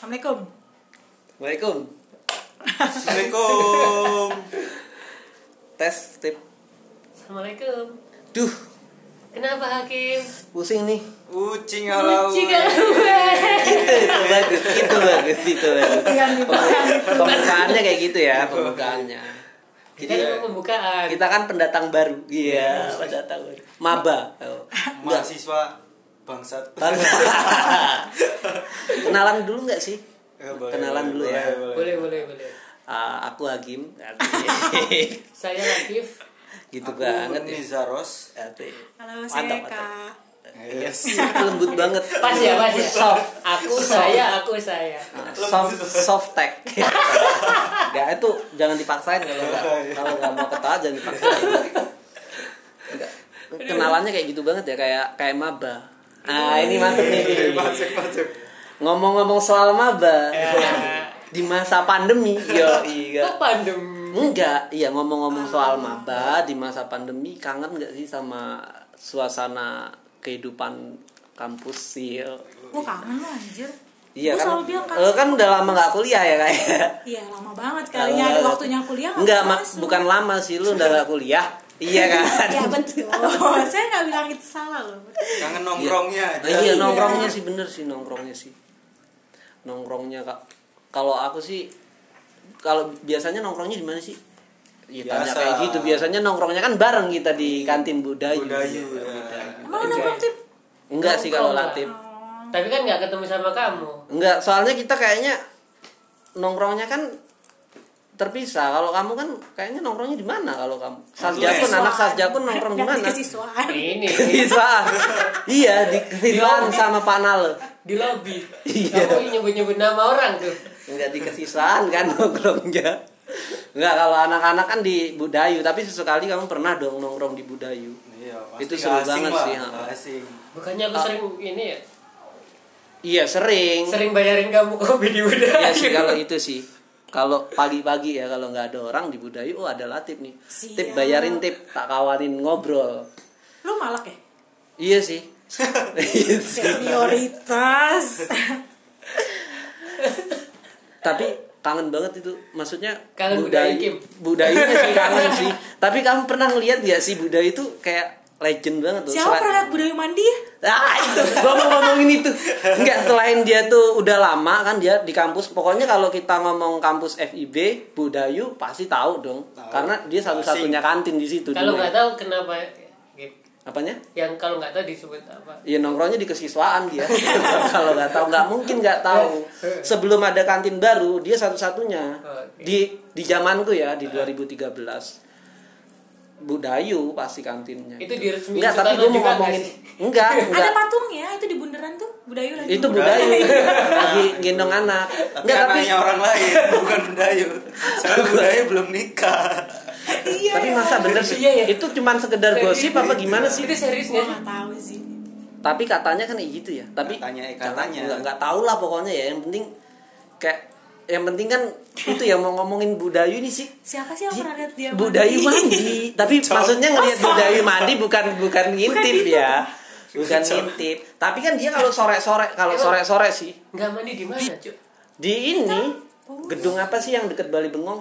Assalamualaikum. Waalaikum. Assalamualaikum. Tes tip. Assalamualaikum. Duh, Kenapa Hakim? pusing nih. Ucing halau. Ucing halau. Itu, itu bagus, itu bagus, itu bagus. Pembukaannya kayak gitu ya, pembukaannya. Kita kan pembukaan. Kita kan pendatang baru. Iya, pendatang baru. Maba. Oh. Enggak. Mahasiswa bangsat. Kenalan dulu nggak sih? Ya, boleh, Kenalan boleh, dulu ya. boleh, Boleh, boleh, boleh. Ah, aku Agim. Saya Latif. gitu Aku banget ya. Nizaros. Asik. Halo, saya mantap. Kak. Yes. Lembut banget. Pas ya, pas ya. Soft. Aku saya, aku saya. Nah, soft soft tech. Gak itu jangan dipaksain kalau nggak kalau nggak mau ketawa jangan dipaksain. Nggak. Kenalannya kayak gitu banget ya kayak kayak maba. Ah ini mantep nih. Masuk, masuk. Ngomong-ngomong soal maba Ya. di masa pandemi, yo iya. Kok pandem? Enggak, iya ngomong-ngomong soal maba di masa pandemi kangen nggak sih sama suasana kehidupan kampus sih? yo? Gue kangen lo anjir. Iya kan, selalu bilang kan. eh, kan udah lama nggak kuliah ya kayak. Iya, lama banget. Kalinya ada waktunya kuliah nggak Enggak, masuk. bukan lama sih lu udah gak kuliah. Iya kan? Ya betul. saya nggak bilang itu salah loh. Kangen nongkrongnya aja. Nah, iya nongkrongnya sih bener sih nongkrongnya sih. Nongkrongnya kak. Kalau aku sih kalau biasanya nongkrongnya di mana sih? Iya tanya kayak gitu. Biasanya nongkrongnya kan bareng kita di kantin Budayu. Budayu, Iya, ya. Budayu. Emang nongkrong tip? Enggak sih kalau Latif. Tapi kan nggak ketemu sama kamu. Enggak, soalnya kita kayaknya nongkrongnya kan terpisah. Kalau kamu kan kayaknya nongkrongnya di mana kalau kamu? Sarjakun, anak Sarjakun nongkrong di mana? Kesiswaan. Ini Kesiswaan. iya, di kesiswaan sama Panal. di lobby. Iya. Kamu nyebut-nyebut nama orang tuh. Enggak di kesiswaan kan nongkrongnya. Enggak kalau anak-anak kan di Budayu, tapi sesekali kamu pernah dong nongkrong di Budayu. Iya, Itu seru banget lah, sih. Asing. Bukannya aku sering ini ya, Iya, sering. sering bayarin kamu kopi di Budayu. Iya sih kalau itu sih. Kalau pagi-pagi ya kalau nggak ada orang di Budayu, oh ada Latif nih. Siap. Tip bayarin tip, tak kawarin ngobrol. Lu malak ya? Iya sih. Senioritas. Tapi kangen banget itu. Maksudnya Kangen Budayu, Kim. Budayunya sih kangen sih. Tapi kamu pernah ngeliat gak sih Budayu itu kayak legend banget tuh. Siapa lihat budaya mandi ya? Ah itu, gua mau ngomongin itu. Enggak, selain dia tuh udah lama kan dia di kampus. Pokoknya kalau kita ngomong kampus FIB, Budayu pasti tahu dong. Tahu. Karena dia satu-satunya kantin di situ. Kalau nggak tahu kenapa Gip? Apanya? yang kalau nggak tahu disebut apa? Ya nongkrongnya di kesiswaan dia. kalau nggak tahu nggak mungkin nggak tahu. Sebelum ada kantin baru, dia satu-satunya Oke. di di zamanku ya di 2013. Budayu pasti kantinnya. Itu diresmiin Enggak, tapi gue mau ngomongin. sih? Enggak, Ada enggak. patungnya itu di bundaran tuh. Budayu lagi. Itu Budayu lagi gendong anak. Tapi Enggak, tapi anaknya orang lain, bukan Budayu. Soalnya Budayu belum nikah. Iya. tapi masa bener sih? Iya, ya. Itu cuman sekedar gosip apa gimana sih? Itu serius Gue nggak sih? nggak tahu sih. Tapi katanya kan kayak gitu ya. Tapi Katanya, eh, katanya. Enggak, enggak tahu lah pokoknya ya. Yang penting kayak yang penting kan itu yang mau ngomongin Budayu ini sih Siapa sih yang pernah lihat dia Budayu mandi. Tapi maksudnya ngelihat Oh, Budayu mandi bukan bukan ngintip gitu. ya. Bukan Cok. ngintip. Tapi kan dia kalau sore-sore kalau sore-sore sih Nggak mandi di mana, Cuk? di ini gedung apa sih yang deket Bali Bengong?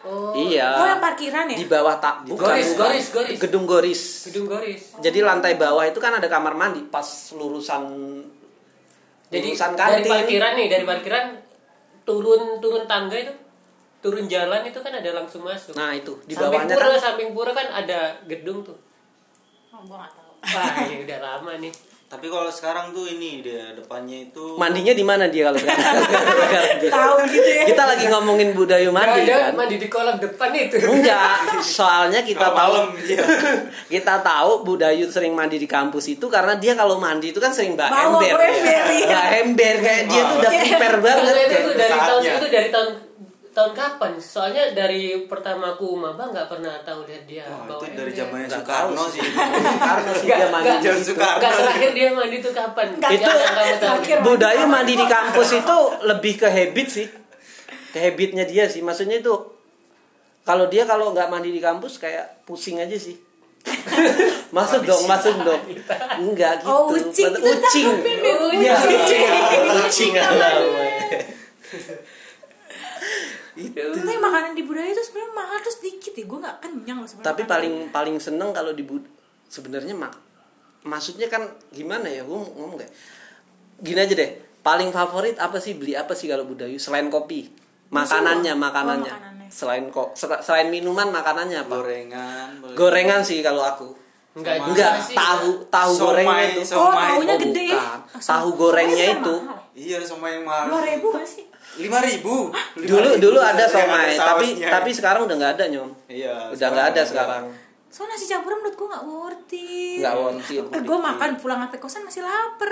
Oh, Iya. Oh yang parkiran ya? Di bawah tak bukan. Goris, bukan. goris, goris. Gedung Goris. Gedung Goris. Jadi lantai bawah itu kan ada kamar mandi pas lurusan Jadi lurusan dari kantin. parkiran nih, dari parkiran turun turun tangga itu, turun jalan itu kan ada langsung masuk. Nah, itu di samping bawahnya pura, kan samping pura kan ada gedung tuh. Oh, gue nggak tahu. Wah, ini udah lama nih. Tapi kalau sekarang tuh ini dia depannya itu mandinya di mana dia kalau? Tahu gitu ya. Kita lagi ngomongin Budayu mandi ada kan. mandi di kolam depan itu. Enggak, soalnya kita tahu malam, iya. kita tahu Budayu sering mandi di kampus itu karena dia kalau mandi itu kan sering mbak Bawa ember. ember. Mbak ember kayak dia tuh udah prepare banget. Itu tuh dari tahun itu dari tahun tahun kapan? Soalnya dari pertama aku maba nggak pernah tahu lihat dia Wah, bawa itu dari zamannya Soekarno sih. Karena sih dia mandi. situ. suka. Nggak terakhir dia mandi tuh kapan? Nggak, Itu. Budayu mandi di kampus itu lebih ke habit sih. Ke habitnya dia sih. Maksudnya itu kalau dia kalau nggak mandi di kampus kayak pusing aja sih. masuk dong, masuk dong. Enggak gitu. Oh, ucing. Itu ucing. tanggepin deh, Iya, ucing. ucing. singa lama Tapi makanan di budaya itu sebenarnya mahal terus dikit ya. Gue nggak kenyang loh sebenarnya. tapi makanan. paling paling seneng kalau di bud- sebenarnya mak maksudnya kan gimana ya gue ngomong kayak gini aja deh paling favorit apa sih beli apa sih kalau budayu selain kopi makanannya Semua. makanannya Oh, makanannya. selain kok selain minuman makanannya apa Gorengan. gorengan sih kalau aku Enggak enggak tahu tahu Somai, gorengnya itu somai. Oh, tahunya Oh, gede. bukan. Ah, Tahu gorengnya itu. Iya sama yang mahal. Dua ribu gak sih? Lima ribu. dulu dulu ada somai tapi sausnya. tapi sekarang udah nggak ada nyom Iya. udah nggak ada sekarang Soalnya nasi campuran menurut gue gak worth it. nggak worth it Eh, gue makan pulang sampai kosan masih lapar.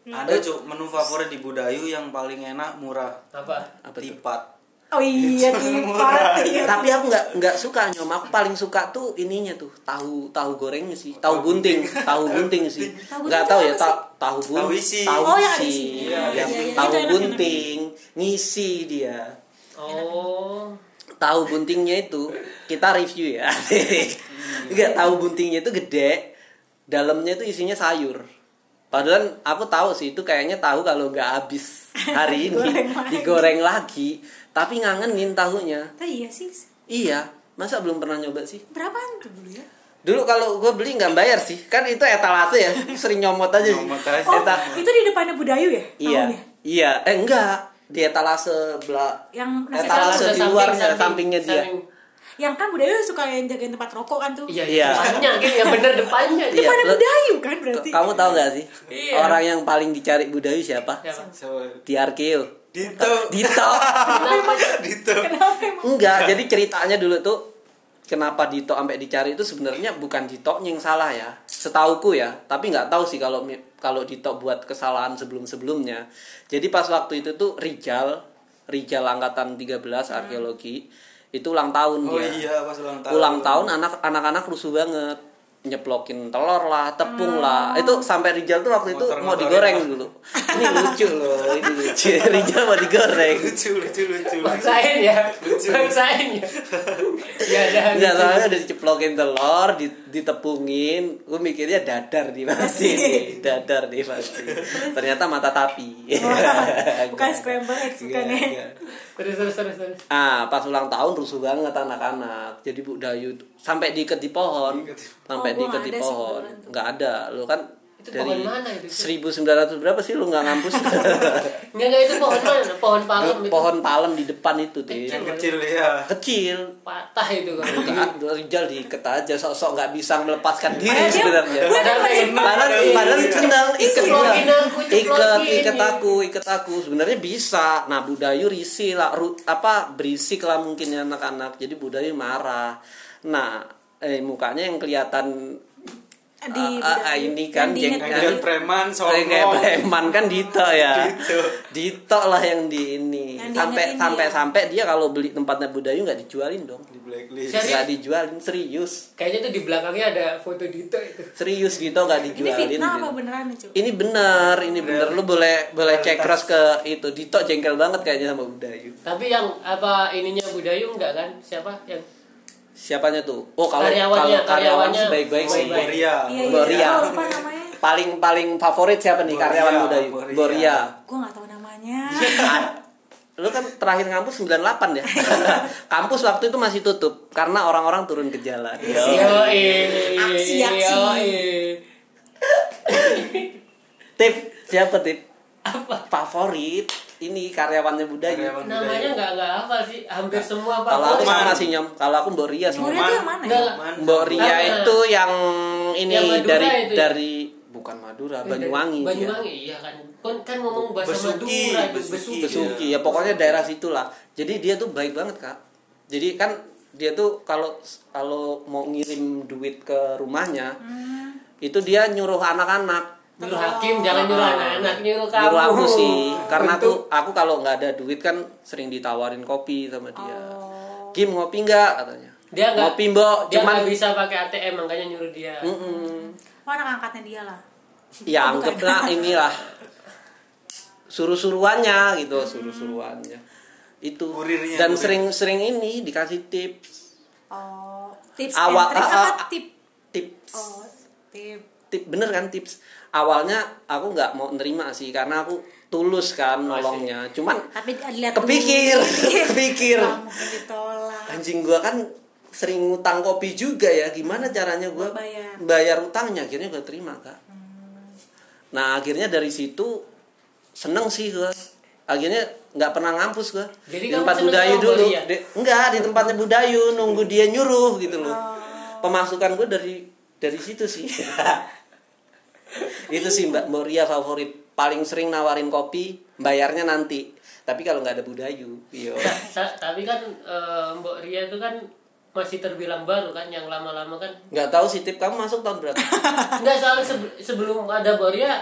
Ada cuk menu favorit di Budayu yang paling enak murah. Apa? apa tuh Tipat. Oh iya, tipat. Iya. tapi aku nggak nggak suka nyom aku paling suka tuh ininya tuh tahu tahu gorengnya sih tahu bunting tahu bunting sih Tahu nggak tahu ya sih? ta- tahu bun Tahu isi. tahu Oh, isi yang iya, iya. tahu bunting ngisi dia Oh. tahu buntingnya itu kita review ya nggak tahu buntingnya itu gede dalamnya itu isinya sayur padahal aku tahu sih itu kayaknya tahu kalau nggak habis hari ini Digoreng lagi. digoreng lagi tapi ngangenin tahunya Tapi iya sih. iya masa belum pernah nyoba sih Berapaan tuh dulu ya? dulu kalau gue beli nggak bayar sih kan itu etalase ya sering nyomot aja Nyomot aja. Oh, Eta- itu di depannya Budayu ya? iya Tahunya? iya eh enggak di etalase belah Yang Etalase di luarnya, sampingnya dia. samping. Yang kan Budayu suka yang jagain tempat rokok kan tuh. Iya, Iya. depannya kan yang bener depannya. Iya. Depannya lo- Budayu kan berarti. kamu tahu nggak sih Iya. orang yang paling dicari budayu siapa Siapa? Sama di Arkeo Dito. Dito Kenapa? Dito. Enggak jadi ceritanya dulu tuh kenapa Dito sampai dicari itu sebenarnya bukan Dito yang salah ya setauku ya tapi nggak tahu sih kalau kalau Dito buat kesalahan sebelum sebelumnya jadi pas waktu itu tuh Rijal Rijal angkatan 13 arkeologi itu ulang tahun Oh dia iya pas ulang tahun. ulang tahun anak anak-anak rusuh banget nyeplokin telur lah tepung lah itu sampai Rijal tuh waktu itu mau Motor-motorin digoreng lah. dulu ini lucu loh ini lucu Rijal mau digoreng Lucu lucu lucu. Bangsain ya. Bangsain ya. Ya ada. Enggak soalnya udah diceplokin telur, di- ditepungin, gue mikirnya dadar di pasti, dadar di pasti. Ternyata mata tapi. Bukan scramble eggs bukan Iya, ya. Terus terus terus terus. Ah, pas ulang tahun rusuh banget anak-anak. Jadi Bu Dayu sampai diikat di pohon, sampai Oh, diikat di pohon. Nggak ada, lu kan Itu dari pohon mana itu? 1900 berapa sih lu nggak ngampus? Enggak enggak itu pohon mana? Pohon palem itu. pohon palem di depan itu, Tim. Yang kecil ya. Kecil. patah itu kan. Enggak, Rijal diikat aja sok-sok nggak bisa melepaskan diri sebenarnya. Padahal. Padahal padahal senang ikat ikat ikat aku ikat aku sebenarnya bisa. Nah Budayu risi lah ru- apa berisik lah mungkin ya anak-anak. Jadi Budayu marah. Nah eh mukanya yang kelihatan Di ah, ah, Budayu. ini kan Yang diinget jeng- Yang Budayu. jadi preman kayak songong. preman kan Dito ya. Dito. Dito lah yang di ini. Yang sampai sampai dia. sampai dia kalau beli tempatnya Budayu nggak dijualin dong. Di blacklist. Nggak dijualin serius. Kayaknya tuh di belakangnya ada foto Dito itu. Serius Dito nggak Ini dijualin. fitnah gitu. apa beneran Cuk? Ini benar, ini benar. Lu boleh boleh cek cross ke itu. Dito jengkel banget kayaknya sama Budayu. Tapi yang apa ininya Budayu enggak kan? Siapa yang Siapanya tuh? Oh, kalau Karyawannya, kalau karyawan karyawannya sih baik-baik sih. baik-baik. Boria. Iya, iya. Namanya. Paling paling favorit siapa nih Boria, karyawan Budayu? Boria. Boria. Gue gak tahu namanya. Lu kan terakhir ngampus 98 ya. Kampus waktu itu masih tutup karena orang-orang turun ke jalan. Iya. Aksi, aksi. Tip, siapa tip? Favorit ini karyawannya Budayu. Karyawan Namanya Budayu. enggak enggak hafal sih. Hampir semua apa. Kalau aku sama sih nyom. Kalau aku Mbok Ria sih. Tuh yang mana ya? Mbok Ria itu yang ini Yang dari itu ya? dari bukan Madura, Banyuwangi. dia. Banyuwangi iya kan. Kan kan ngomong bahasa Besuki, Madura itu Besuki. Besuki. Besuki ya pokoknya daerah situlah. Jadi dia tuh baik banget kak. Jadi kan dia tuh kalau kalau mau ngirim duit ke rumahnya Hmm. itu dia nyuruh anak-anak Nyuruh hakim jangan nyuruh Ah. anak-anak nyuruh kamu. nyuruh aku sih karena aku aku kalau nggak ada duit kan sering ditawarin kopi sama dia Oh. Kim ngopi nggak katanya dia enggak ngopi mbok dia cuman nggak bisa pakai ATM makanya nyuruh dia. Mm-mm. Oh, anak angkatnya dia lah. ya Oh, anggaplah inilah suruh-suruannya gitu suruh-suruannya itu Kurirnya, dan sering-sering ini dikasih tips Oh, tips Awal- ah, apa ah, tip? tips Oh, tip. tip bener kan tips awalnya aku nggak mau nerima sih karena aku tulus kan nolongnya. Cuman Tapi dilihat Kepikir, kepikir. Nggak mungkin ditolak. anjing gua kan sering ngutang kopi juga ya. Gimana caranya gua bayar. bayar utangnya? Akhirnya gua terima kak. Nah akhirnya dari situ seneng sih gua. Akhirnya nggak pernah ngampus gua. Jadi di tempat budayu dulu. Boria? Di- enggak di tempatnya budayu nunggu dia nyuruh gitu loh. Oh. pemasukan gua dari dari situ sih itu sih mbak. Moria favorit. Paling sering nawarin kopi bayarnya nanti. Tapi kalau nggak ada budayu iya. Ta- tapi kan eh, Mbok Ria itu kan masih terbilang baru kan yang lama-lama kan. Nggak tahu sih tip. Kamu masuk tahun berapa? Nggak soalnya sebe- sebelum ada Mbok Ria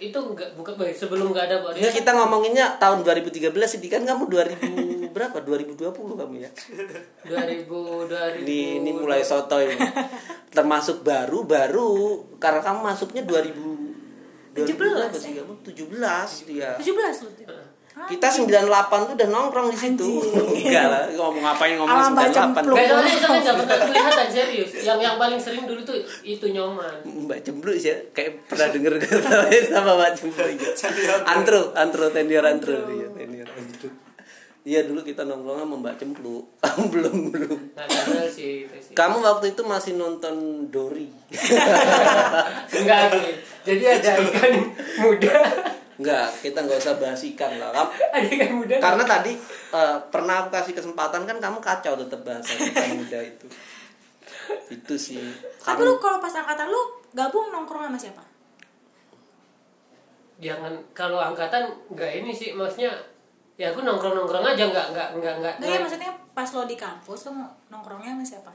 itu enggak bukan sebelum nggak ada Mbok Ria. Ya kita ngomonginnya tahun 2013 ini kan kamu 2000 berapa? 2020 kamu ya. 2000 2000 Ini ini mulai soto ini. Termasuk baru baru karena kamu masuknya 2000 17 berapa ya? sih kamu? 17 dia. 17 lu. Kita 98 tuh udah nongkrong di situ. Enggak lah, ngomong ngapain ngomong Alam baca 98. empluk. Nggak, soalnya itu kan nggak pernah kelihatan serius. Yang yang paling sering dulu tuh itu nyoman. Mbak Cempluk sih ya, kayak pernah denger sama Mbak Cempluk ya. Antro, antro, tendior antro dia. Iya dulu kita nongkrong sama Mbak Cempluk. belum belum. Kenal sih. Kamu waktu itu masih nonton Dory. Enggak sih. Jadi ada ikan muda. Enggak, kita nggak usah bahas ikan lah. Kam- Ada ikan muda. Karena tadi eh, pernah aku kasih kesempatan kan kamu kacau tetap bahasa ikan muda itu. Itu sih. Tapi lu kalau pas angkatan lu gabung nongkrong sama siapa? Jangan kalau angkatan nggak ini sih maksudnya ya aku nongkrong nongkrong aja nggak nggak nggak nggak Enggak ya maksudnya pas lo di kampus lu nongkrongnya sama siapa?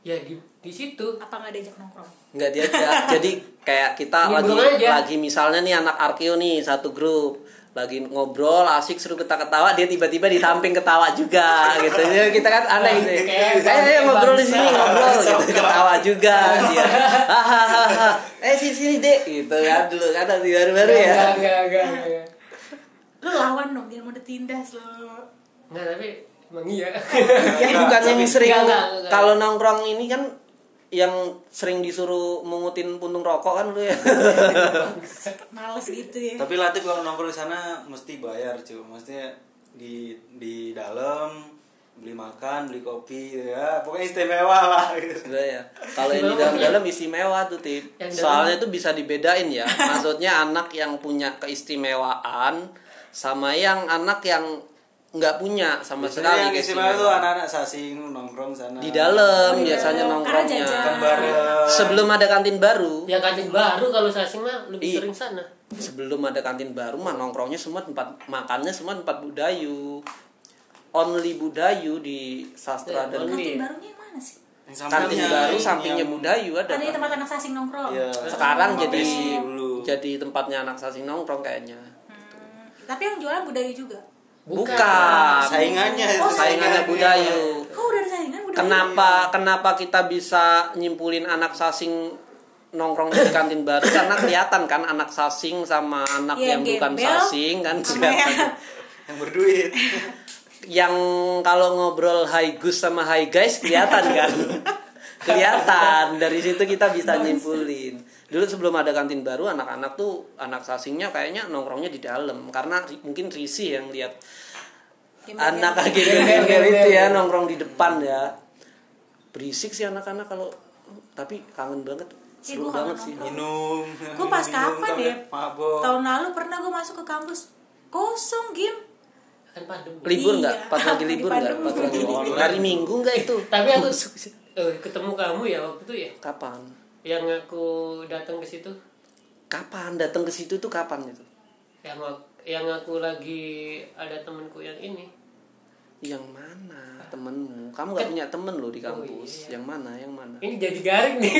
ya di di situ. Apa nggak diajak nongkrong? nggak diajak. Jadi kayak kita lagi Nimbrung aja. lagi misalnya nih anak arkeo nih satu grup. Lagi ngobrol asik seru ketawa-ketawa dia tiba-tiba di samping ketawa juga gitu. Ya kita kan aneh gitu. Ya Kayak eh ayo ngobrol di sini ngobrol gitu. Ketawa juga dia. Hahaha eh sini sini dek gitu kan. Dulu kan baru-baru ya. nggak nggak nggak nggak Lu lawan dong dia mau ditindas lo. nggak tapi emang iya Ini bukan yang sering Enggak, enggak, enggak. kalau nongkrong ini kan yang sering disuruh mengutin puntung rokok kan lu ya. Males gitu ya. Tapi Latif kalau nongkrong di sana mesti bayar cuy. Maksudnya di di dalam beli makan, beli kopi gitu ya. Pokoknya istimewa lah gitu. Ya. Kalau yang di dalam-dalam istimewa tuh tip. Soalnya itu bisa dibedain ya. Maksudnya anak yang punya keistimewaan sama yang anak yang nggak punya sama Biasanya sekali yang istimewa keistimewaan. tuh anak-anak sasing nongkrong sana. Di dalam Oh, biasanya nongkrongnya. bareng. Sebelum ada kantin baru, ya kantin baru kalau sasing mah lebih Iya. sering sana sebelum ada kantin baru mah nongkrongnya semua tempat makannya semua tempat budayu only budayu di sastra Ya, dan. Kantin barunya yang mana sih? Yang kantin baru sampingnya yang- budayu ada Ada tempat anak sasing nongkrong. Iya. sekarang jadi dulu. jadi tempatnya anak sasing nongkrong kayaknya Tapi yang jualan budaya juga. bukan, Saingannya itu. Oh, saingannya budayu Kok udah ada saingan budaya? kenapa kenapa kita bisa nyimpulin anak sasing nongkrong di kantin baru? Karena kelihatan kan anak sasing sama anak Iya, yang bukan sasing kan? Kelihatan. yang- Yang berduit. yang kalau ngobrol high gus sama high guys kelihatan kan? Kelihatan. Dari situ kita bisa nyimpulin dulu sebelum ada kantin baru anak-anak tuh anak sasingnya kayaknya nongkrongnya di dalam. Karena ri- mungkin risih yang lihat anak lagi gembel itu ya nongkrong di depan ya. Berisik sih anak-anak kalau tapi kangen banget. Ih, seru kangen banget sih. nongkrong. Minum. Gue pas minum kapan ya? Mabok. Tahun lalu pernah gue masuk ke kampus. Kosong game. kan pandemi. Libur Iya. nggak pas lagi libur nggak? pas lagi hari minggu nggak itu? Tapi aku eh, ketemu kamu ya waktu itu ya? Kapan yang aku datang ke situ kapan datang ke situ tuh kapan itu yang yang aku lagi ada temenku yang ini Yang mana temenmu? Kamu gak punya temen loh di kampus. Oh, iya. Yang mana? Yang mana? ini jadi garing nih.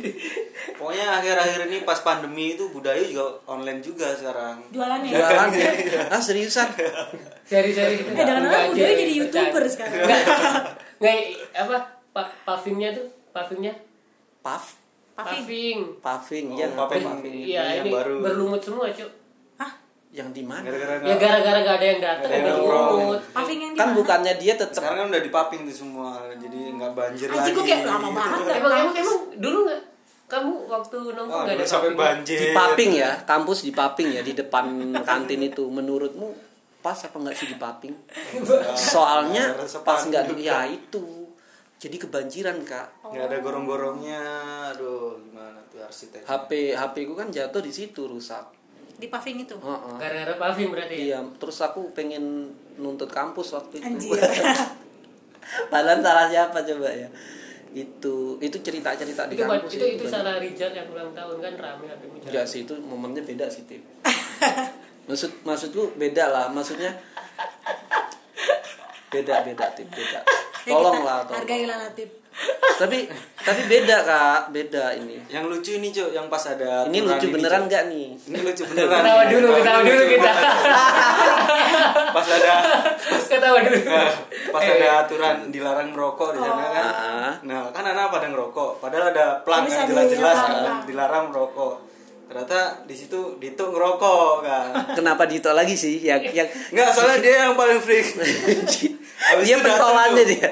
Pokoknya akhir-akhir ini pas pandemi itu budaya juga online juga sekarang. Jualannya. Jualan ya? Ah seriusan? seri-seri gitu Eh jangan jangan udah jadi youtuber sekarang. Enggak, enggak apa pa pavingnya tuh pavingnya Puff? Paving. paving Oh, ya puffing. puffing. iya yang ini baru. berlumut semua cuy Hah? Yang di mana? Gara-gara ya gara-gara gak ada yang datang Nggak ada udah yang nongkrong. lumut Paving yang di Kan bukannya dia tetap sekarang kan udah dipaping tuh semua, jadi nggak banjir lagi. gue kayak lama banget gak emang emang emang dulu nggak kamu waktu nongkrong Wah, nggak ada sampai banjir. di paping ya kampus di paping ya di depan kantin itu menurutmu pas apa enggak sih di paping soalnya pas panik nggak juga. ya itu jadi kebanjiran kak nggak ada gorong-gorongnya aduh gimana tuh arsitek HP HP ku kan jatuh di situ rusak Di paving itu. Heeh. gara-gara paving berarti ya? iya terus aku pengen nuntut kampus waktu itu Anjir. padahal salah siapa coba ya itu itu cerita cerita di itu kampus itu itu banyak. salah Rijal yang ulang tahun kan rame Enggak sih itu momennya beda sih Tip. Maksud maksudku beda lah, maksudnya beda beda Tip, beda. Ya, Tolong kita lah, tolong. Hargailah Latif. Tapi tapi beda Kak, beda ini. yang lucu ini cok yang pas ada Ini lucu ini, beneran Cok. enggak nih? ini lucu beneran ketawa dulu ketawa dulu kita pas ada ketawa dulu Nah, pas Eh. ada aturan dilarang merokok di sana kan. Ah. Nah, kan anak pada ngerokok. Padahal ada plang Tulisan kan jelas-jelas kan dilarang merokok. Ternyata di situ Dito ngerokok kan. Kenapa Dito lagi sih yang yang Enggak, soalnya dia yang paling freak. Habis dia tuh. dia.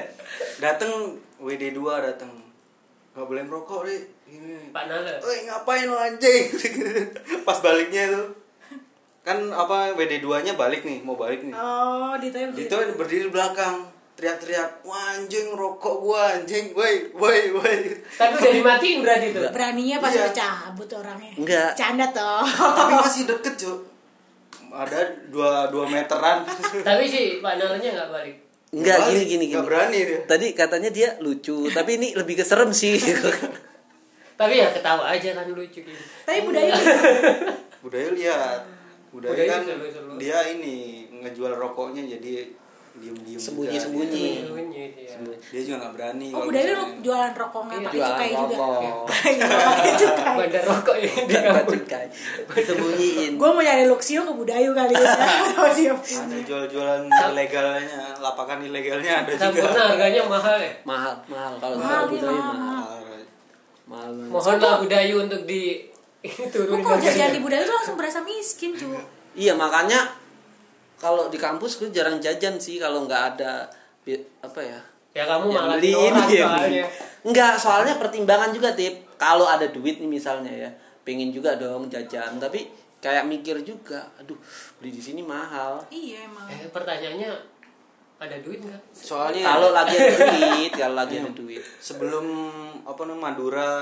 Datang WD2 datang. Gak boleh merokok, deh. Ini. Pak Nala Woi, ngapain lo anjing? Pas baliknya tuh. Kan apa WD2-nya balik nih, mau balik nih. Oh, Dito yang Dito berdiri di belakang teriak-teriak wah anjing rokok gua anjing woi woi woi tapi udah dimatiin berarti tuh beraninya pas Iya. udah cabut orangnya. Enggak. Canda toh. tapi masih deket cuy ada dua dua meteran tapi si Pak Nalanya nggak balik Enggak gini gini gini. nggak berani dia Tadi katanya dia lucu, tapi ini lebih keserem sih. tapi ya ketawa aja kan lucu gitu Tapi budaya budaya lihat budaya, Budaya kan seru-seru. dia ini ngejual rokoknya jadi diem diem Sembunyi-sembunyi. Sembunyi, iya. dia juga nggak berani Oh, budaya lu jualan rokok nggak pakai cukai juga. pakai cukai. bandar rokok ya di kampung cukai. Sembunyiin. Gue mau nyari Luxio ke Budayu kali ya. Ada jual-jualan ilegalnya lapakan ilegalnya ada juga harganya mahal ya Mahal, mahal kalau Mahal, iya, mahal. mahal. Mahal. mohonlah budayu untuk di Gue turunin kalau jajan di Budayu tuh langsung berasa miskin cu. Iya makanya kalau di kampus gue jarang jajan sih kalau nggak ada apa ya? Ya kamu yang malah beli orang ini. ya soalnya. Enggak, soalnya pertimbangan juga tip. Kalau ada duit nih misalnya ya pengen juga dong jajan. Tapi kayak mikir juga aduh beli di sini mahal. Iya emang. eh pertanyaannya ada duit nggak? Soalnya kalau lagi ada duit kalau lagi ada duit. Sebelum apa namanya Madura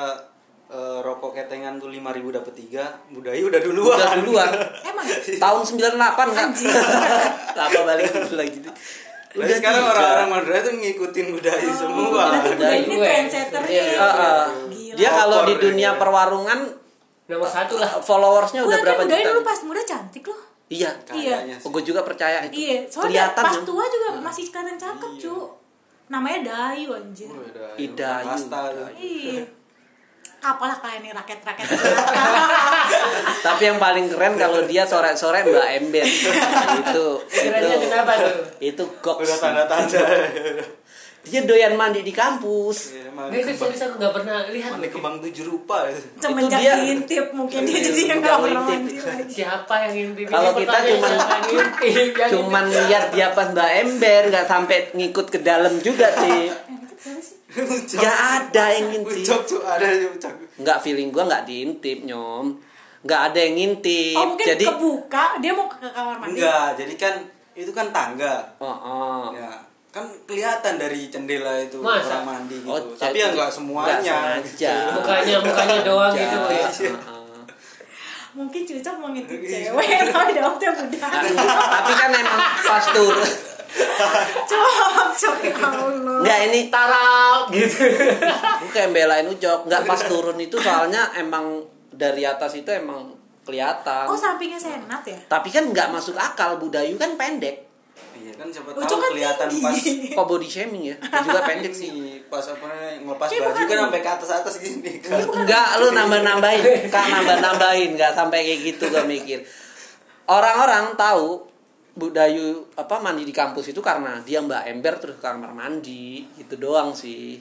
eh, rokok ketengan tuh 5000 dapat 3 budaya udah duluan udah duluan Emang tahun 98 kan apa balik dulu lagi Udah sekarang tiga. orang-orang Madura tuh ngikutin budaya semua. Berarti Budayu ini Gue. trendsetternya. Iya, uh, Gila. dia kalau di dunia iya. perwarungan nomor satu lah followersnya Gue udah berapa juta dulu pas muda cantik loh. iya Kayaknya sih. gue juga percaya itu Iya, soalnya kelihatan pas ya. tua juga masih kelihatan cakep cu. Namanya Dayu anjir. Oh, udah, Idayu. Pasta. Iya. Apalah kalian nih rakyat-rakyat. tapi yang paling keren kalau dia sore-sore mbak ember. Itu itu kenapa tuh? itu gok Udah dia doyan mandi di kampus. Iya, serius kembang- serius aku nggak pernah lihat. Mandi kembang tujuh rupa. ya. Semenjak dia. diintip mungkin dia jadi yang gak pernah mandi lagi. siapa yang ngintip? Kalau Ini kita ngintip yang cuman lihat dia pas mbak ember nggak sampai ngikut ke dalam juga sih Nggak ada yang ngintip Ucok tuh ada ya, nggak feeling gua nggak diintip nyom nggak ada yang ngintip Oh mungkin jadi kebuka dia mau ke kamar mandi. Enggak, jadi kan itu kan tangga. oh, oh. Ya, kan kelihatan dari jendela itu Masa? orang mandi gitu. Oh, Tapi ya enggak nggak semuanya. sengaja. mukanya mukanya doang Ya, gitu ya uh-uh. Mungkin cucok mau ngintip Iya. cewek tapi dapetnya budak. Nah, tapi kan emang pas turun Cok, cok ya Allah. nggak ini tarap gitu gue kayak belain ucok nggak pas turun itu soalnya emang dari atas itu emang kelihatan Oh sampingnya senat ya? tapi kan nggak masuk akal budayu kan pendek Iya kan siapa Ucok tahu kan kelihatan tinggi. pas kok body shaming ya Gua juga pendek sih pas apa ngelepas Tapi baju bukan- kan sampai ke atas atas gini kan. Enggak, lu nambah-nambahin. Kak nambah-nambahin, enggak sampai kayak gitu gak mikir. Orang-orang tahu Budayu apa mandi di kampus itu karena dia Mbak Ember terus ke kamar mandi gitu doang sih.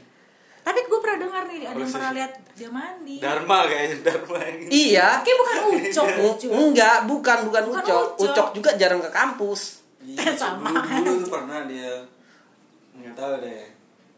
Tapi gue pernah dengar nih ada yang pernah lihat dia mandi. Dharma kayaknya Dharma ini. Iya. Kayak bukan ucok, lucu. Enggak, bukan bukan, Bukan Ucok. Ucok. Ucok juga jarang ke kampus. Iya, Sama. Dulu, dulu tuh pernah dia nggak tahu deh.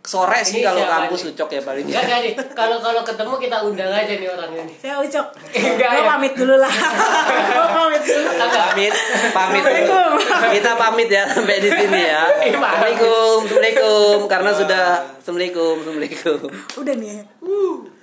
Sore sih Ini kalau kampus nih? ucok ya paling Enggak nih. Kalau kalau ketemu kita undang aja nih orangnya nih. Saya ucok. Enggak, Gue ya. pamit dulu lah. Gue pamit dulu. pamit pamit dulu. kita pamit ya sampai di sini ya Iya, pamit. assalamualaikum assalamualaikum karena sudah assalamualaikum assalamualaikum Udah nih. ya.